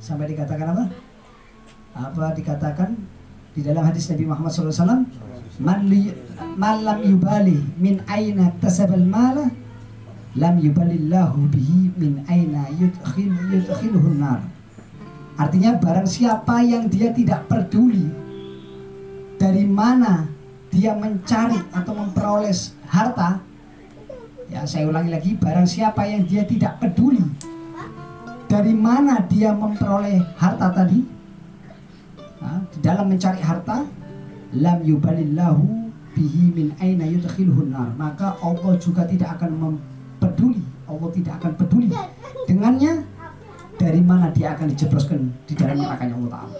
sampai dikatakan apa? Apa dikatakan di dalam hadis Nabi Muhammad SAW man, li, lam yubali min aina tasabal mala lam yubalillahu bihi min aina yudkhil, yudkhiluhun nar artinya barang siapa yang dia tidak peduli dari mana dia mencari atau memperoleh harta ya saya ulangi lagi barang siapa yang dia tidak peduli dari mana dia memperoleh harta tadi? Di dalam mencari harta lam yubalillahu bihi min aina yudkhiluhun nar. Maka Allah juga tidak akan mempeduli Allah tidak akan peduli dengannya dari mana dia akan dijebloskan di dalam neraka Allah Ta'ala